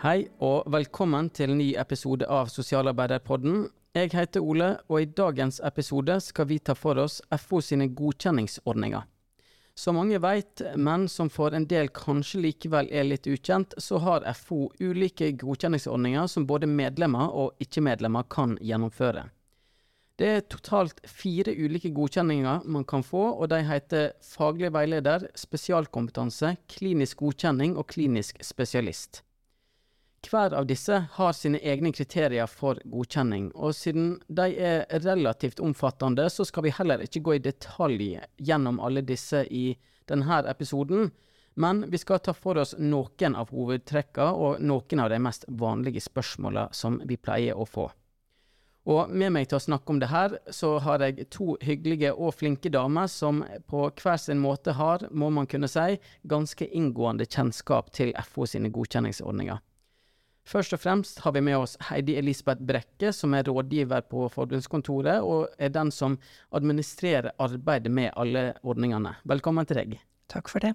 Hei og velkommen til en ny episode av Sosialarbeiderpodden. Jeg heter Ole, og i dagens episode skal vi ta for oss FO sine godkjenningsordninger. Som mange vet, men som for en del kanskje likevel er litt ukjent, så har FO ulike godkjenningsordninger som både medlemmer og ikke-medlemmer kan gjennomføre. Det er totalt fire ulike godkjenninger man kan få, og de heter faglig veileder, spesialkompetanse, klinisk godkjenning og klinisk spesialist. Hver av disse har sine egne kriterier for godkjenning, og siden de er relativt omfattende, så skal vi heller ikke gå i detalj gjennom alle disse i denne episoden, men vi skal ta for oss noen av hovedtrekkene og noen av de mest vanlige spørsmålene som vi pleier å få. Og med meg til å snakke om det her, så har jeg to hyggelige og flinke damer som på hver sin måte har, må man kunne si, ganske inngående kjennskap til FO sine godkjenningsordninger. Først og fremst har vi med oss Heidi Elisabeth Brekke, som er rådgiver på forbundskontoret, og er den som administrerer arbeidet med alle ordningene. Velkommen til deg. Takk for det.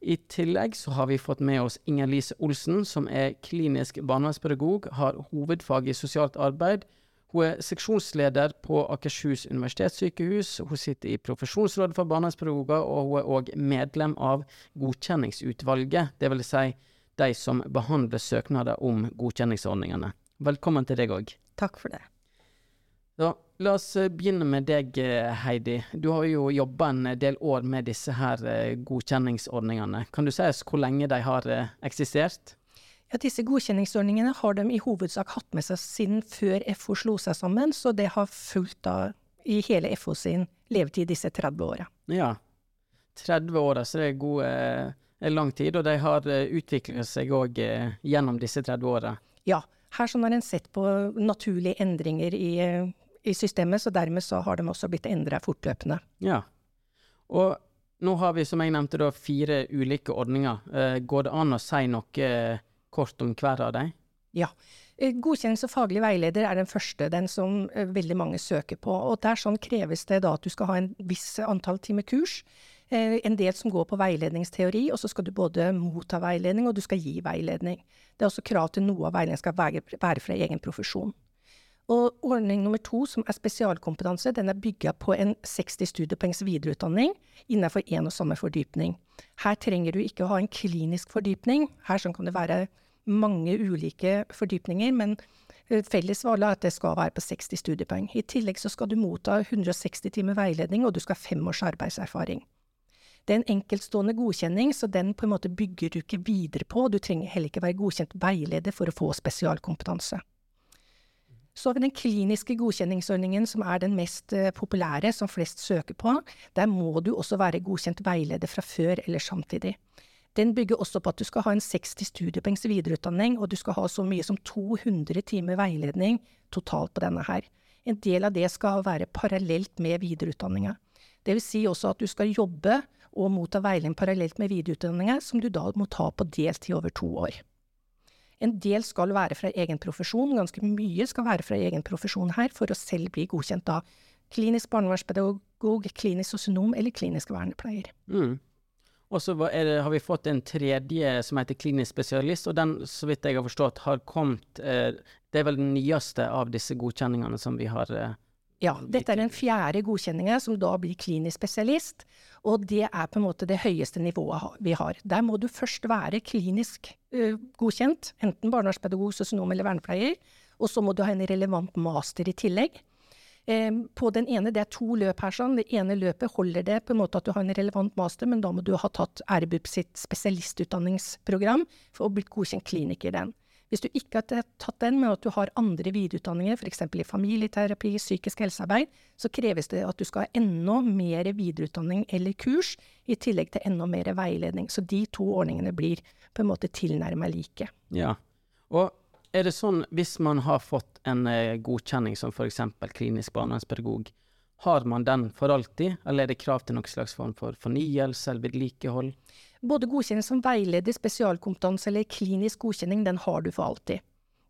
I tillegg så har vi fått med oss Inger Lise Olsen, som er klinisk barnevernspedagog, har hovedfag i sosialt arbeid. Hun er seksjonsleder på Akershus universitetssykehus, hun sitter i profesjonsrådet for barnevernspedagoger, og hun er òg medlem av godkjenningsutvalget, dvs. Si de som behandler søknader om godkjenningsordningene. Velkommen til deg òg. Takk for det. Så, la oss eh, begynne med deg, eh, Heidi. Du har jo jobba en del år med disse her eh, godkjenningsordningene. Kan du si oss hvor lenge de har eksistert? Ja, disse godkjenningsordningene har de i hovedsak hatt med seg siden før FO slo seg sammen, så det har fulgt da i hele FO sin levetid disse 30 åra. Ja. 30 år, så det er god lang tid, og de har utvikla utviklet seg òg eh, gjennom disse 30 åra. Ja, her sånn har en sett på naturlige endringer i, i, systemet, så dermed så har de også blitt endra fortløpende. Ja, og nå har vi som jeg nevnte da fire ulike ordninger. Eh, går det an å si noe kort om hver av dem? Ja. Godkjennelse og faglig veileder er den første, den som veldig mange søker på. Og der sånn kreves det da at du skal ha en viss antall timer kurs. Eh, en del som går på veiledningsteori, og så skal du både motta veiledning og du skal gi veiledning. Det er også krav til noe av veiledningen skal være, fra egen profesjon. Og ordning nummer to, som er spesialkompetanse, den er bygga på en 60 studiepoengs videreutdanning innenfor én og samme fordypning. Her trenger du ikke å ha en klinisk fordypning. Her sånn kan det være mange ulike fordypninger, men eh, felles valg er at det skal være på 60 studiepoeng. I tillegg så skal du motta 160 timer veiledning, og du skal ha fem års arbeidserfaring. Det er en enkeltstående godkjenning, så den på en måte bygger du ikke videre på. Du trenger heller ikke være godkjent veileder for å få spesialkompetanse. Så har vi den kliniske godkjenningsordningen, som er den mest uh, populære, som flest søker på. Der må du også være godkjent veileder fra før eller samtidig. Den bygger også på at du skal ha en 60 studiepoengs videreutdanning, og du skal ha så mye som 200 timer veiledning totalt på denne her. En del av det skal være parallelt med videreutdanninga. Det vil si også at du skal jobbe og motta veiledning parallelt med videreutdanninga, som du da må ta på deltid over to år. En del skal være fra egen profesjon, ganske mye skal være fra egen profesjon her, for å selv bli godkjent da klinisk barnevernspedagog, klinisk sosionom eller klinisk vernepleier. Mm. Og så har vi fått en tredje som heter klinisk spesialist, og den, så vidt jeg har forstått, har kommet eh, Det er vel den nyeste av disse godkjenningene som vi har eh, ja, dette er den fjerde godkjenninga, som da blir klinisk spesialist. Og det er på en måte det høyeste nivået vi har. Der må du først være klinisk uh, godkjent, enten barnevernspedagog, sosionom eller vernepleier. Og så må du ha en relevant master i tillegg. Um, på den ene, det er to løp her sånn. Det ene løpet holder det på en måte at du har en relevant master, men da må du ha tatt RBUP sitt spesialistutdanningsprogram for å bli godkjent kliniker i den. Hvis du ikke har tatt den, men at du har andre videreutdanninger, f.eks. i familieterapi, psykisk helsearbeid, så kreves det at du skal ha enda mer videreutdanning eller kurs, i tillegg til enda mer veiledning. Så de to ordningene blir på en måte tilnærmet like. Ja, og er det sånn hvis man har fått en eh, godkjenning som f.eks. klinisk barnevernspedagog, har man den for alltid, eller er det krav til noen slags form for fornyelse eller vedlikehold? Både godkjenning som veileder, spesialkompetanse eller klinisk godkjenning, den har du for alltid.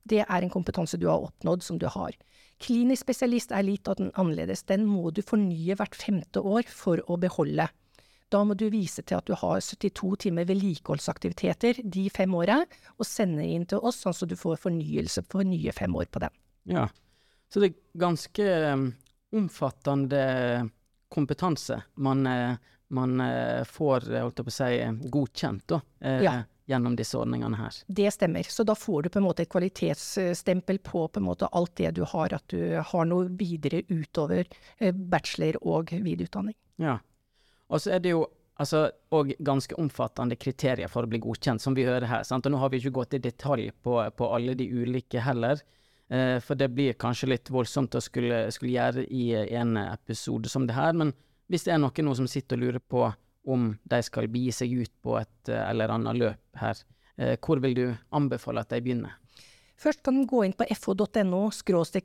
Det er en kompetanse du har oppnådd, som du har. Klinisk spesialist er litt annerledes, den må du fornye hvert femte år for å beholde. Da må du vise til at du har 72 timer vedlikeholdsaktiviteter de fem åra, og sende inn til oss, sånn at du får fornyelse for nye fem år på den. Ja, så det er ganske um, omfattende kompetanse man, uh, man uh, får, holdt jeg på å si, godkjent da, ja. gjennom disse ordningene her. Det stemmer. Så da får du på en måte et kvalitetsstempel på på måte alt det du har, at du har noe videre utover bachelor og videreutdanning. Ja. Og så er det jo altså, og ganske omfattende kriterier for å bli godkjent, som vi hører her. Sant? Og nå har vi ikke gått i detalj på, på alle de ulike heller, eh, for det blir kanskje litt voldsomt å skulle, skulle, gjøre i en episode som det her. Men hvis det er noen nå som sitter og lurer på om de skal begi seg ut på et eller annet løp her, eh, hvor vil du anbefale at de begynner? Først kan de gå inn på fo.no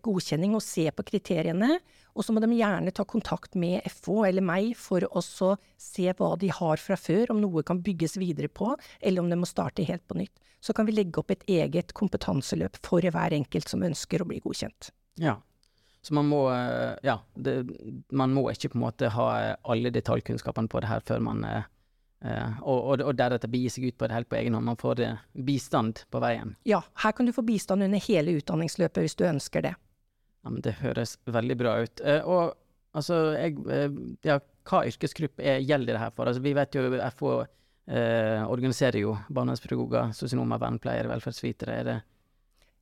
godkjenning og se på kriteriene. Og så må de gjerne ta kontakt med FO eller meg for å se hva de har fra før, om noe kan bygges videre på, eller om de må starte helt på nytt. Så kan vi legge opp et eget kompetanseløp for hver enkelt som ønsker å bli godkjent. Ja, så man må, eh, ja, det, man må ikke på en måte ha alle detaljkunnskapene på det her før man eh, Uh, og, og, og, deretter begi seg ut på det helt på egen hånd. Man får det, bistand på veien. Ja, her kan du få bistand under hele utdanningsløpet hvis du ønsker det. Ja, men Det høres veldig bra ut. Uh, og altså, jeg, uh, ja, hva yrkesgruppe er, gjelder det her for? Altså, vi vet jo FH organiserer jo barnevernspedagoger, sosionomer, vernepleiere, velferdsvitere. Er det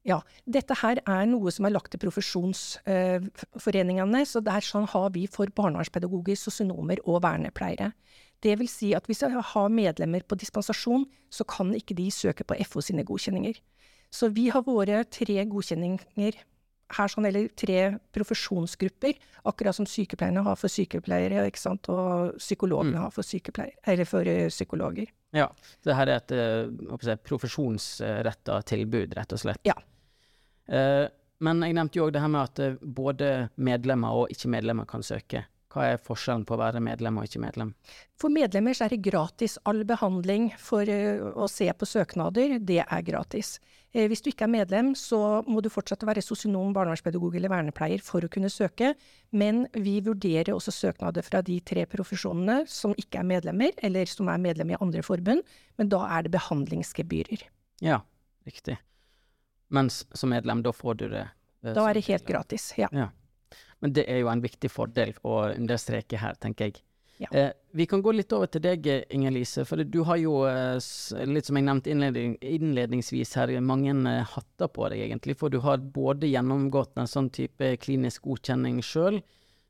ja, dette her er noe som er lagt til profesjonsforeningene. så det er sånn har vi for barnevernspedagoger, sosionomer og vernepleiere. Det vil si at hvis jeg har medlemmer på dispensasjon, så kan ikke de søke på FO sine godkjenninger. Så vi har våre tre godkjenninger her, sånn, eller tre profesjonsgrupper, akkurat som sykepleierne har for sykepleiere, og psykologene mm. har for eller for uh, psykologer. Ja, så her er et si, profesjonsretta tilbud, rett og slett. Ja. Uh, men jeg nevnte jo òg det her med at både medlemmer og ikke-medlemmer kan søke. Hva er forskjellen på å være medlem og ikke medlem? For medlemmer så er det gratis. All behandling for uh, å se på søknader, det er gratis. Uh, hvis du ikke er medlem, så må du fortsatt være sosionom, barnevernspedagog eller vernepleier for å kunne søke. Men vi vurderer også søknader fra de tre profesjonene som ikke er medlemmer, eller som er medlem i andre forbund. Men da er det behandlingsgebyrer. Ja, riktig. Mens som medlem, da får du det? Uh, da er det helt gratis, ja. ja. Men det er jo en viktig fordel å understreke her, tenker jeg. Ja. Eh, vi kan gå litt over til deg, Inger Lise. For du har jo, eh, litt som jeg nevnte innledning, innledningsvis her, mange eh, hatter på deg, egentlig. For du har både gjennomgått en sånn type klinisk godkjenning sjøl,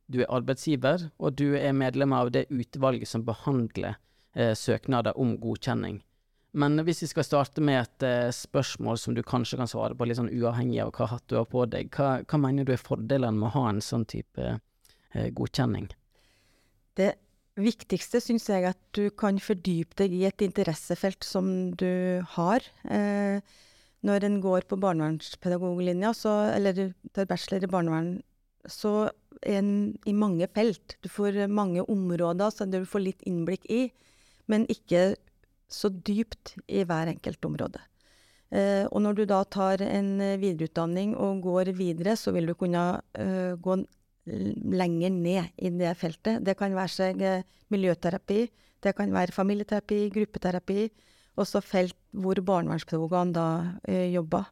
du er arbeidsgiver, og du er medlem av det utvalget som behandler eh, søknader om godkjenning. Men hvis vi skal starte med et uh, spørsmål som du kanskje kan svare på, litt sånn uavhengig av hva hatt du har på deg, hva, hva mener du er fordelene med å ha en sånn type uh, godkjenning? Det viktigste syns jeg at du kan fordype deg i et interessefelt som du har. Eh, når en går på barnevernspedagoglinja, eller du tar bachelor i barnevern, så er en i mange felt. Du får mange områder som du får litt innblikk i, men ikke så dypt i hver enkelt område. Eh, og når du da tar en videreutdanning og går videre, så vil du kunne eh, gå lenger ned i det feltet. Det kan være seg eh, miljøterapi, det kan være familieterapi, gruppeterapi, også felt hvor barnevernspedagogene da eh, jobber.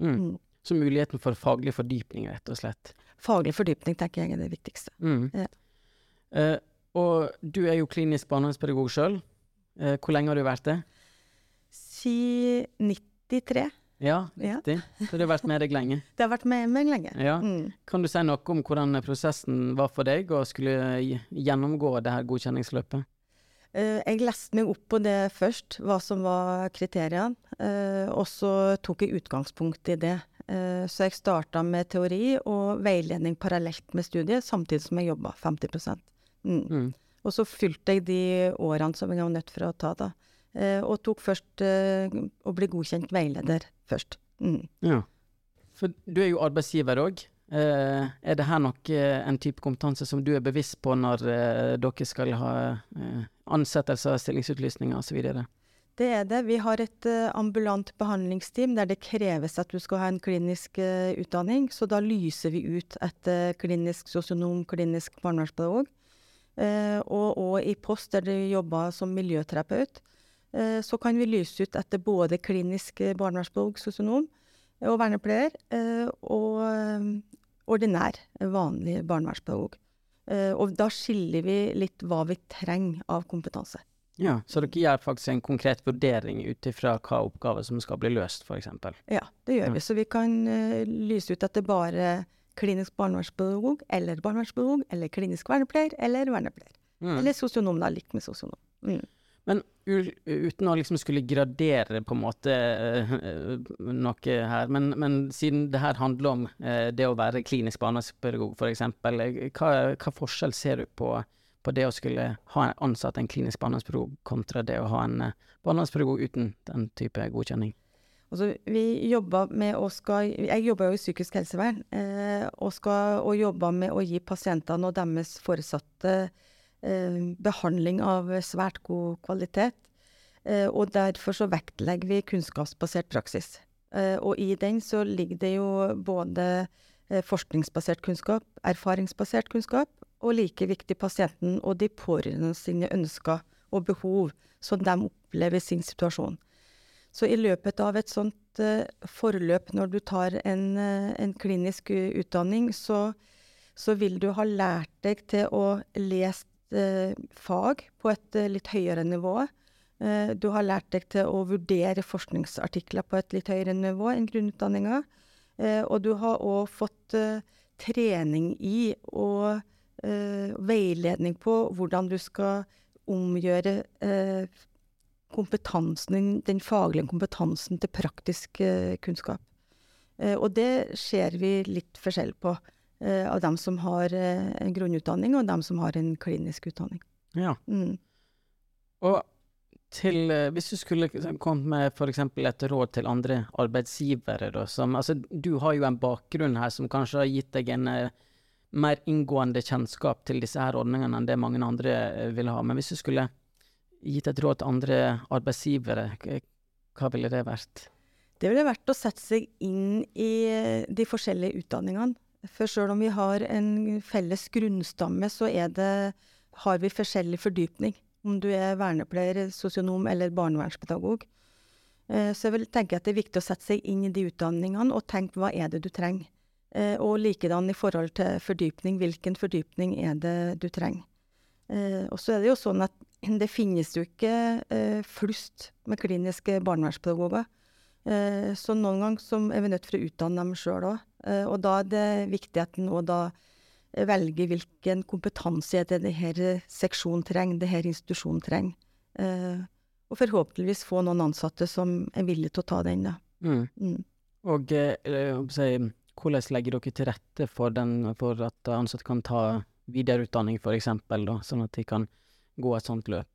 Mm. Mm. Så muligheten for faglig fordypning, rett og slett? Faglig fordypning tenker jeg er det viktigste. Mm. Ja. Eh, og du er jo klinisk barnevernspedagog sjøl. Eh, hvor lenge har du vært det? Si 93. Ja, riktig. Ja. Så du har vært med deg lenge? Det har vært med meg lenge. Ja. Mm. Kan du si noe om hvordan prosessen var for deg å skulle gjennomgå det her godkjenningsløpet? Uh, jeg leste meg opp på det først, hva som var kriteriene. Uh, og så tok jeg utgangspunkt i det. Uh, så jeg starta med teori og veiledning parallelt med studiet, samtidig som jeg jobba 50 mm. Mm. Og så fylte jeg de årene som jeg var nødt for å ta, da. Eh, og tok først eh, å bli godkjent veileder først. Mm. Ja. For du er jo arbeidsgiver òg. Eh, er det her nok eh, en type kompetanse som du er bevisst på når eh, dere skal ha eh, ansettelser, stillingsutlysninger osv.? Det er det. Vi har et ambulant behandlingsteam der det kreves at du skal ha en klinisk utdanning. Så da lyser vi ut etter klinisk sosionom, klinisk barnevernspedagog. Eh, og, og i post der de jobber som miljøterapeut, eh, så kan vi lyse ut etter både klinisk barnevernspedagog, sosionom og vernepleier, eh, og eh, ordinær, vanlig barnevernspedagog. Eh, og da skiller vi litt hva vi trenger av kompetanse. Ja, Så dere gjør faktisk en konkret vurdering ut ifra hva oppgaver som skal bli løst, f.eks.? Ja, det gjør vi. Så vi kan lyse ut etter bare klinisk barnevernspedagog eller barnevernspedagog eller klinisk vernepleier eller vernepleier. Mm. Eller sosionom, da. Likt med sosionom. Mm. Men uten å liksom skulle gradere på en måte eh, noe her, men, men siden det her handler om eh, det å være klinisk barnevernspedagog f.eks., hva, hva forskjell ser du på, på det å skulle ha ansatt en klinisk barnevernspedagog kontra det å ha en eh, barnevernspedagog uten den type godkjenning? Altså, vi med å skal Jeg jobber jo i psykisk helsevern, eh, og, skal, og jobber med å gi pasientene og deres foresatte eh, behandling av svært god kvalitet. Eh, og derfor så vektlegger vi kunnskapsbasert praksis. Eh, og i den så ligger det jo både eh, forskningsbasert kunnskap, erfaringsbasert kunnskap, og like viktig pasienten og de pårørende sine ønsker og behov, som de opplever sin situasjon. Så i løpet av et sånt eh, forløp, når du tar en, eh, en klinisk utdanning, så, så vil du ha lært deg til å lese eh, fag på et eh, litt høyere nivå. Eh, du har lært deg til å vurdere forskningsartikler på et litt høyere nivå enn grunnutdanninga. Eh, og du har òg fått eh, trening i og eh, veiledning på hvordan du skal omgjøre eh, kompetansen, den, faglige kompetansen til praktisk eh, kunnskap. Eh, og det ser vi litt forskjell på eh, av dem som har en grunnutdanning, og dem som har en klinisk utdanning. Ja. Mm. Og til, hvis du skulle kommet med f.eks. et råd til andre arbeidsgivere, da, som Altså, du har jo en bakgrunn her som kanskje har gitt deg en mer inngående kjennskap til disse her ordningene enn det mange andre vil ha. Men hvis du skulle gitt et råd til andre arbeidsgivere, hva ville det vært? Det ville vært å sette seg inn i eh, de forskjellige utdanningene. For selv om vi har en felles grunnstamme, så det, har vi forskjellig fordypning. Om du er vernepleier, sosionom eller barnevernspedagog. Eh, Så jeg vil tenke at det er viktig å sette seg inn i de utdanningene og tenke hva er det du trenger. Eh, Og likedan i forhold til fordypning, hvilken fordypning er det du trenger. Eh, Og så er det jo sånn at det finnes jo ikke eh, flust med kliniske barnevernspedagoger. Eh, Så noen ganger er vi nødt til å utdanne dem sjøl òg. Og da er det viktig at en òg da velger hvilken kompetanse det denne seksjonen trenger, denne institusjonen trenger. Eh, Og forhåpentligvis få noen ansatte som er villige til å ta den, da. Mm. Mm. Og hvordan legger dere til rette for, den, for at ansatte kan ta videreutdanning, f.eks., sånn at de kan gå et sånt løp?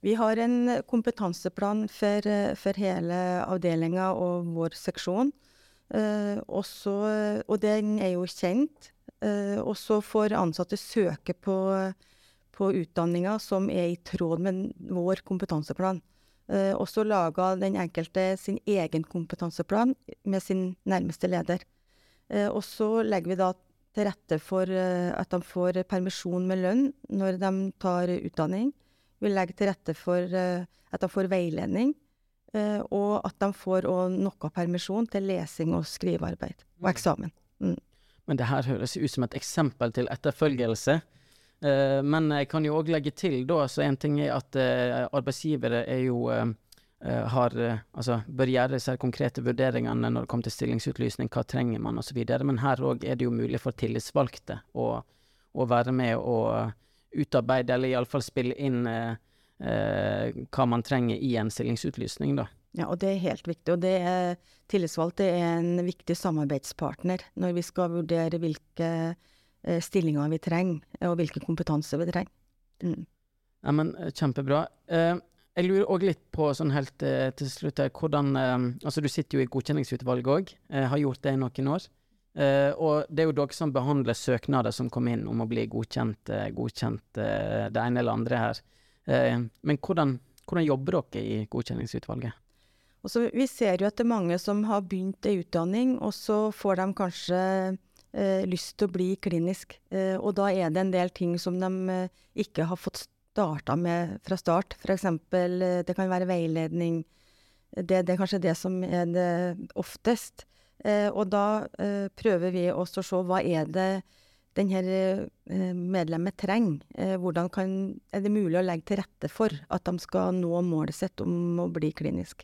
Vi har en kompetanseplan for, for hele avdelinga og vår seksjon. Eh, også, og den er jo kjent. Eh, og så får ansatte søke på, på utdanninga som er i tråd med vår kompetanseplan. Eh, og så lager den enkelte sin egen kompetanseplan med sin nærmeste leder. Eh, og så legger vi da til rette for eh, at de får permisjon med lønn når de tar utdanning. Vi legger til rette for eh, at de får veiledning, eh, og at de får noe permisjon til lesing og skrivearbeid og eksamen. Men det her høres ut som et eksempel til etterfølgelse. Men jeg kan jo òg legge til, da, så en ting er at arbeidsgivere er jo har, eh, altså, bør gjøre disse konkrete vurderingene når det kommer til stillingsutlysning, hva trenger man osv. Men her òg er det jo mulig for tillitsvalgte å, å være med og utarbeide, eller iallfall spille inn eh, eh, hva man trenger i en stillingsutlysning, da. Ja, og det er helt viktig. Og det er tillitsvalgte er en viktig samarbeidspartner når vi skal vurdere hvilke eh, stillinger vi trenger, og hvilken kompetanse vi trenger. Mm. Ja, men eh, Kjempebra. Eh, jeg lurer òg litt på, sånn helt eh, til slutt, hvordan eh, Altså, du sitter jo i godkjenningsutvalget òg, eh, har gjort det i noen år. Eh, og det er jo dere som behandler søknader som kommer inn om å bli godkjent, eh, godkjent eh, det ene eller andre her. Men hvordan, hvordan jobber dere i godkjenningsutvalget? Også, Vi ser jo at det er mange som har begynt en utdanning, og så får de kanskje lyst til å bli klinisk. Og da er det en del ting som de ikke har fått starta med fra start. F.eks. Eh, det kan være veiledning. Det, det, er kanskje det som er det oftest. Eh, og da eh, prøver vi også å se hva er det denne medlemmet trenger. hvordan kan, er det mulig å legge til rette for at de skal nå målet sitt om å bli klinisk.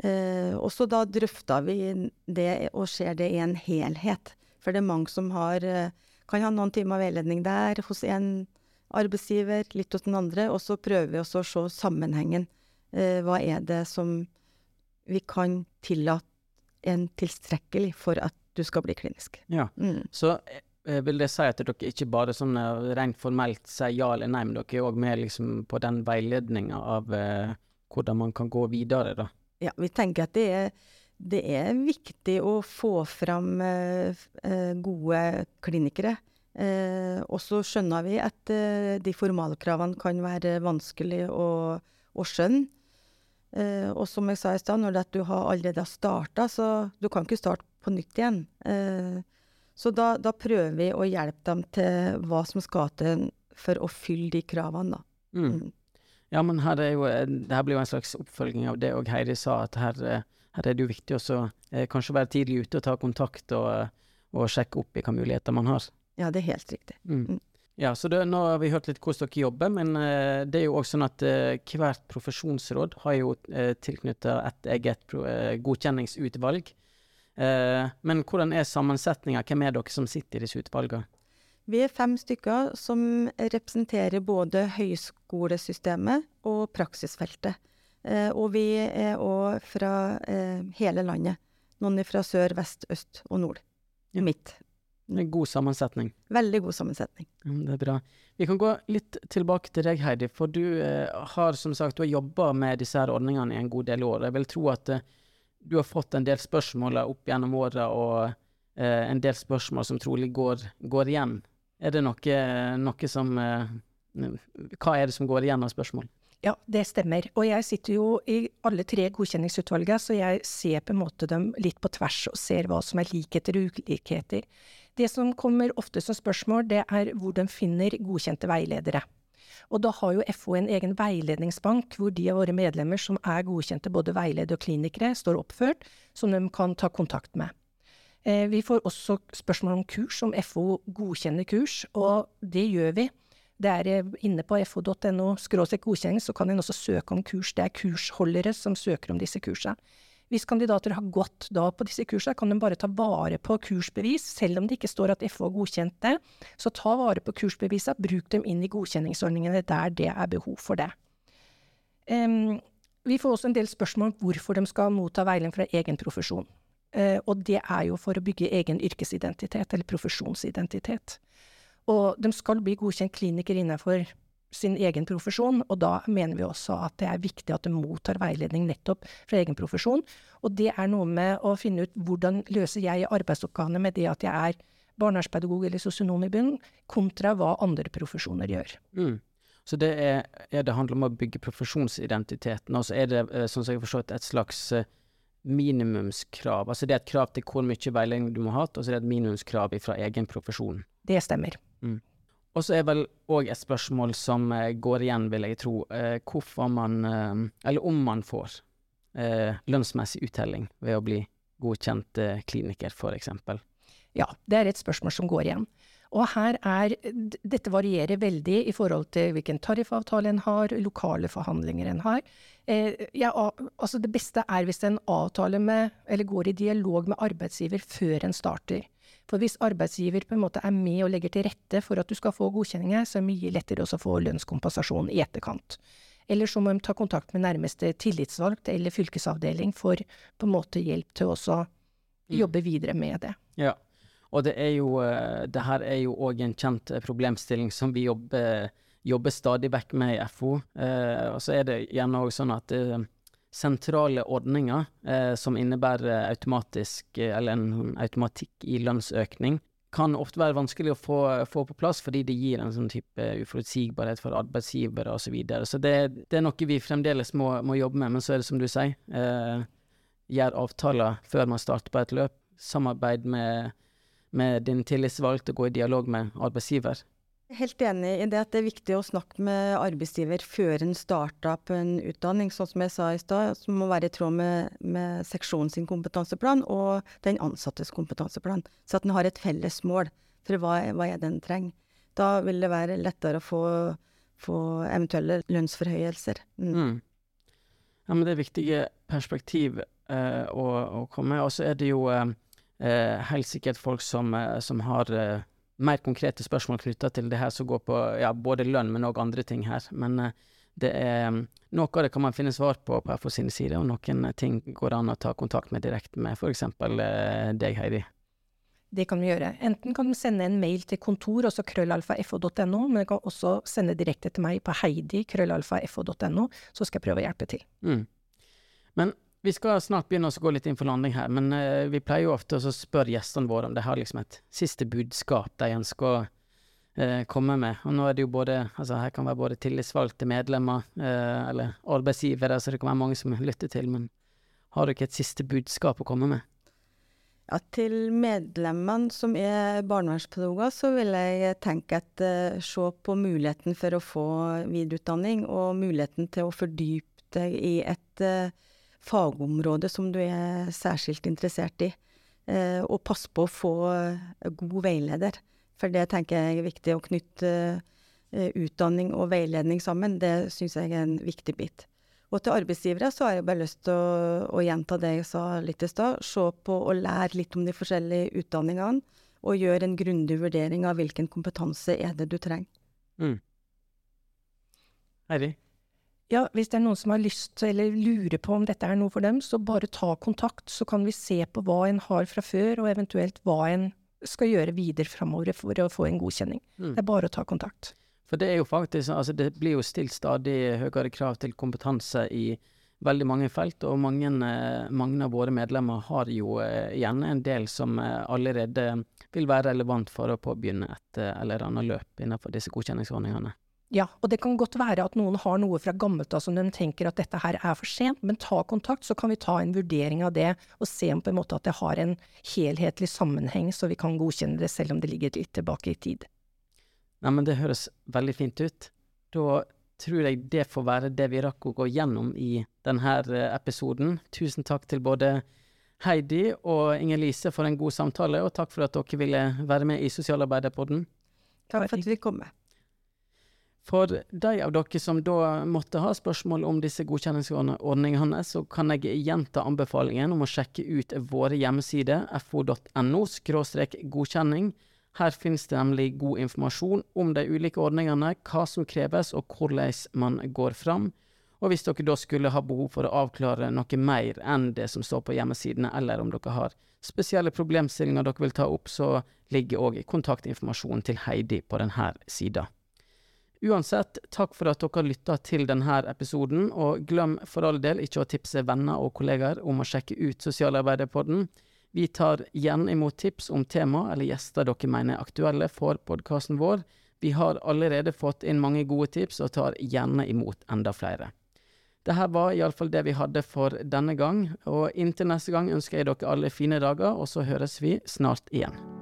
Eh, og så da drøfter vi det og ser det i en helhet. For det er mange som har, eh, kan ha noen timer veiledning der hos en arbeidsgiver, litt hos den andre, og så prøver vi også å se sammenhengen. Eh, hva er det som vi kan tillate en tilstrekkelig for at du skal bli klinisk. Ja, mm. Så eh, vil det si at dere ikke bare sånn eh, rent formelt sier ja eller nei, men dere er òg med liksom på den veiledninga av eh, hvordan man kan gå videre, da? Ja, vi tenker at det er, det er viktig å få fram eh, eh, gode klinikere. Eh, og så skjønner vi at eh, de formalkravene kan være vanskelig å, å skjønne. Eh, og som jeg sa i stad, når du har allerede har starta, så du kan ikke starte på nytt igjen. Eh, så da, da, prøver vi å hjelpe dem til hva som skal til for å fylle de kravene, da. Mm. mm. Ja, men her, er jo, det her blir jo en slags oppfølging av det òg Heidi sa, at her, her er det jo viktig å eh, kanskje være tidlig ute og ta kontakt og, og sjekke opp i hvilke muligheter man har. Ja, det er helt riktig. Mm. Mm. Ja, så det, Nå har vi hørt litt hvordan dere jobber, men uh, det er jo også sånn at uh, hvert profesjonsråd har jo uh, tilknyttet et eget godkjenningsutvalg. men hvordan er sammensetninga? Hvem er dere som sitter i disse utvalgene? Vi er fem stykker som representerer både høyskolesystemet og praksisfeltet. Og vi er òg fra hele landet. Noen fra sør, vest, øst og nord. Ja. Midt. God sammensetning. Veldig god sammensetning. Mm, det er bra. Vi kan gå litt tilbake til deg, Heidi. For du eh, har som sagt du har jobba med disse her ordningene i en god del år. Jeg vil tro at eh, du har fått en del spørsmål opp gjennom åra, og eh, en del spørsmål som trolig går, går igjen er det noe, noe som eh, Hva er det som går igjen av spørsmål? Ja, det stemmer. Og jeg sitter jo i alle tre godkjenningsutvalgene, så jeg ser på en måte dem litt på tvers og ser hva som er likheter og ulikheter. Det som kommer ofte som spørsmål, det er hvor de finner godkjente veiledere. Og da har jo FO en egen veiledningsbank, hvor de av våre medlemmer som er godkjente både veiledere og klinikere, står oppført, som de kan ta kontakt med. Eh, vi får også spørsmål om kurs, om FO godkjenner kurs, og det gjør vi. Det er eh, inne på fo.no godkjenning, så kan en også søke om kurs. Det er kursholdere som søker om disse kursene. Hvis kandidater har gått da på disse kursene, kan de bare ta vare på kursbevis, selv om det ikke står at FH har godkjent det. Så ta vare på kursbevisene, bruk dem inn i godkjenningsordningene der det er behov for det. Um, vi får også en del spørsmål om hvorfor de skal motta veiledning fra egen profesjon. Uh, og det er jo for å bygge egen yrkesidentitet, eller profesjonsidentitet. Og de skal bli godkjent kliniker innenfor sin egen profesjon, og da mener vi også at det er viktig at du mottar veiledning nettopp fra egen profesjon. Og det er noe med å finne ut hvordan løser jeg arbeidsoppgavene med det at jeg er barnevernspedagog eller sosionom i bunnen, kontra hva andre profesjoner gjør. Mm. Så det, er, er det handler om å bygge profesjonsidentiteten, og så er det, eh, sånn som jeg forstår et slags uh, minimumskrav. Altså det er et krav til hvor mye veiledning du må ha, og så er det et minimumskrav fra egen profesjon. Det stemmer. Mm. Og så er vel òg et spørsmål som eh, går igjen, vil jeg tro, eh, hvorfor man, eh, eller om man får lønnsmessig uttelling ved å bli godkjent kliniker, f.eks. Ja, det er et spørsmål som går igjen. Og her er Dette varierer veldig i forhold til hvilken tariffavtale en har, lokale forhandlinger en har. Eh, ja, altså det beste er hvis en avtaler med, eller går i dialog med arbeidsgiver før en starter. For hvis arbeidsgiver på en måte er med og legger til rette for at du skal få godkjenninger, så er det mye lettere å få lønnskompensasjon i etterkant. Eller så må de ta kontakt med nærmeste tillitsvalgt eller fylkesavdeling for på en måte hjelp til å mm. jobbe videre med det. Ja. Og det er jo eh, Det her er jo òg en kjent eh, problemstilling som vi jobber, jobber stadig vekk med i FO. Eh, og så er det gjerne òg sånn at eh, sentrale ordninger eh, som innebærer automatisk, eh, eller en automatikk i lønnsøkning, kan ofte være vanskelig å få, få, på plass, fordi det gir en sånn type uforutsigbarhet for arbeidsgivere osv. Så, videre. så det, det, er noe vi fremdeles må, må, jobbe med, men så er det som du sier, eh, gjør avtaler før man starter på et løp. Samarbeid med med din tillitsvalgte gå i dialog med arbeidsgiver. Helt enig i det at det er viktig å snakke med arbeidsgiver før en starter på en utdanning, sånn som jeg sa i stad, som må være i tråd med, med seksjonen sin kompetanseplan og den ansattes kompetanseplan. Så at en har et felles mål for hva, hva er det en trenger. Da vil det være lettere å få, få eventuelle lønnsforhøyelser. Mm. Mm. Ja, men det er viktige perspektiv eh, å, å, komme med. Og så er det jo eh, eh helt sikkert folk som, eh, som har eh, mer konkrete spørsmål knytta til det her som går på ja, både lønn, men òg andre ting her. Men uh, det er mm, Noe av det kan man finne svar på på FO sine sider, og noen ting går an å ta kontakt med direkte med f.eks. Uh, eh, deg, Heidi. Det kan vi gjøre. Enten kan du sende en mail til kontor, også krøllalfa.fo.no, men du kan også sende direkte til meg på heidi krøllalfa.fo.no, så skal jeg prøve å hjelpe til. Mm. Men vi skal snart begynne å gå litt inn for landing her, men uh, vi pleier jo ofte å spørre gjestene våre om de har liksom et siste budskap de ønsker å uh, komme med. Og nå er det jo både Altså, her kan være både tillitsvalgte medlemmer uh, eller arbeidsgivere, så det kan være mange som lytter til, men har dere et siste budskap å komme med? Ja, til medlemmene som er barnevernspedagoger, så vil jeg tenke at uh, se på muligheten for å få videreutdanning, og muligheten til å fordype deg i et uh, fagområde som du er særskilt interessert i. Eh, og pass på å få eh, god veileder, for det tenker jeg er viktig. Å knytte eh, utdanning og veiledning sammen, det syns jeg er en viktig bit. Og til arbeidsgivere så har jeg bare lyst til å, å gjenta det jeg sa litt i stad. Se på og lære litt om de forskjellige utdanningene, og gjøre en grundig vurdering av hvilken kompetanse er det du trenger. Mm. Ja, hvis det er noen som har lyst eller lurer på om dette er noe for dem, så bare ta kontakt, så kan vi se på hva en har fra før, og eventuelt hva en skal gjøre videre framover for å få en godkjenning. Mm. Det er bare å ta kontakt. For det er jo faktisk, altså det blir jo stilt stadig høyere krav til kompetanse i veldig mange felt, og mange, eh, mange av våre medlemmer har jo eh, gjerne en del som eh, allerede vil være relevant for å påbegynne et eller annet løp innenfor disse godkjenningsordningene. Ja, og det kan godt være at noen har noe fra gammelt av som de tenker at dette her er for sent, men ta kontakt, så kan vi ta en vurdering av det og se om på en måte at det har en helhetlig sammenheng, så vi kan godkjenne det selv om det ligger litt tilbake i tid. Nei, men det høres veldig fint ut. Da tror jeg det får være det vi rakk å gå gjennom i denne eh, episoden. Tusen takk til både Heidi og Inger-Lise for en god samtale, og takk for at dere ville være med i Sosialarbeiderpodden. Takk for at vi kom med. For de av dere som da måtte ha spørsmål om disse godkjenningsordningene, så kan jeg gjenta anbefalingen om å sjekke ut våre hjemmesider fo.no godkjenning. Her finnes det nemlig god informasjon om de ulike ordningene, hva som kreves og hvordan man går fram. Og hvis dere da skulle ha behov for å avklare noe mer enn det som står på hjemmesidene, eller om dere har spesielle problemstillinger dere vil ta opp, så ligger òg kontaktinformasjonen til Heidi på denne sida. Uansett, takk for at dere lytta til denne episoden, og glem for all del ikke å tipse venner og kollegaer om å sjekke ut Sosialarbeiderpodden. Vi tar igjen imot tips om tema eller gjester dere mener er aktuelle for podkasten vår. Vi har allerede fått inn mange gode tips, og tar gjerne imot enda flere. Dette var iallfall det vi hadde for denne gang, og inntil neste gang ønsker jeg dere alle fine dager, og så høres vi snart igjen.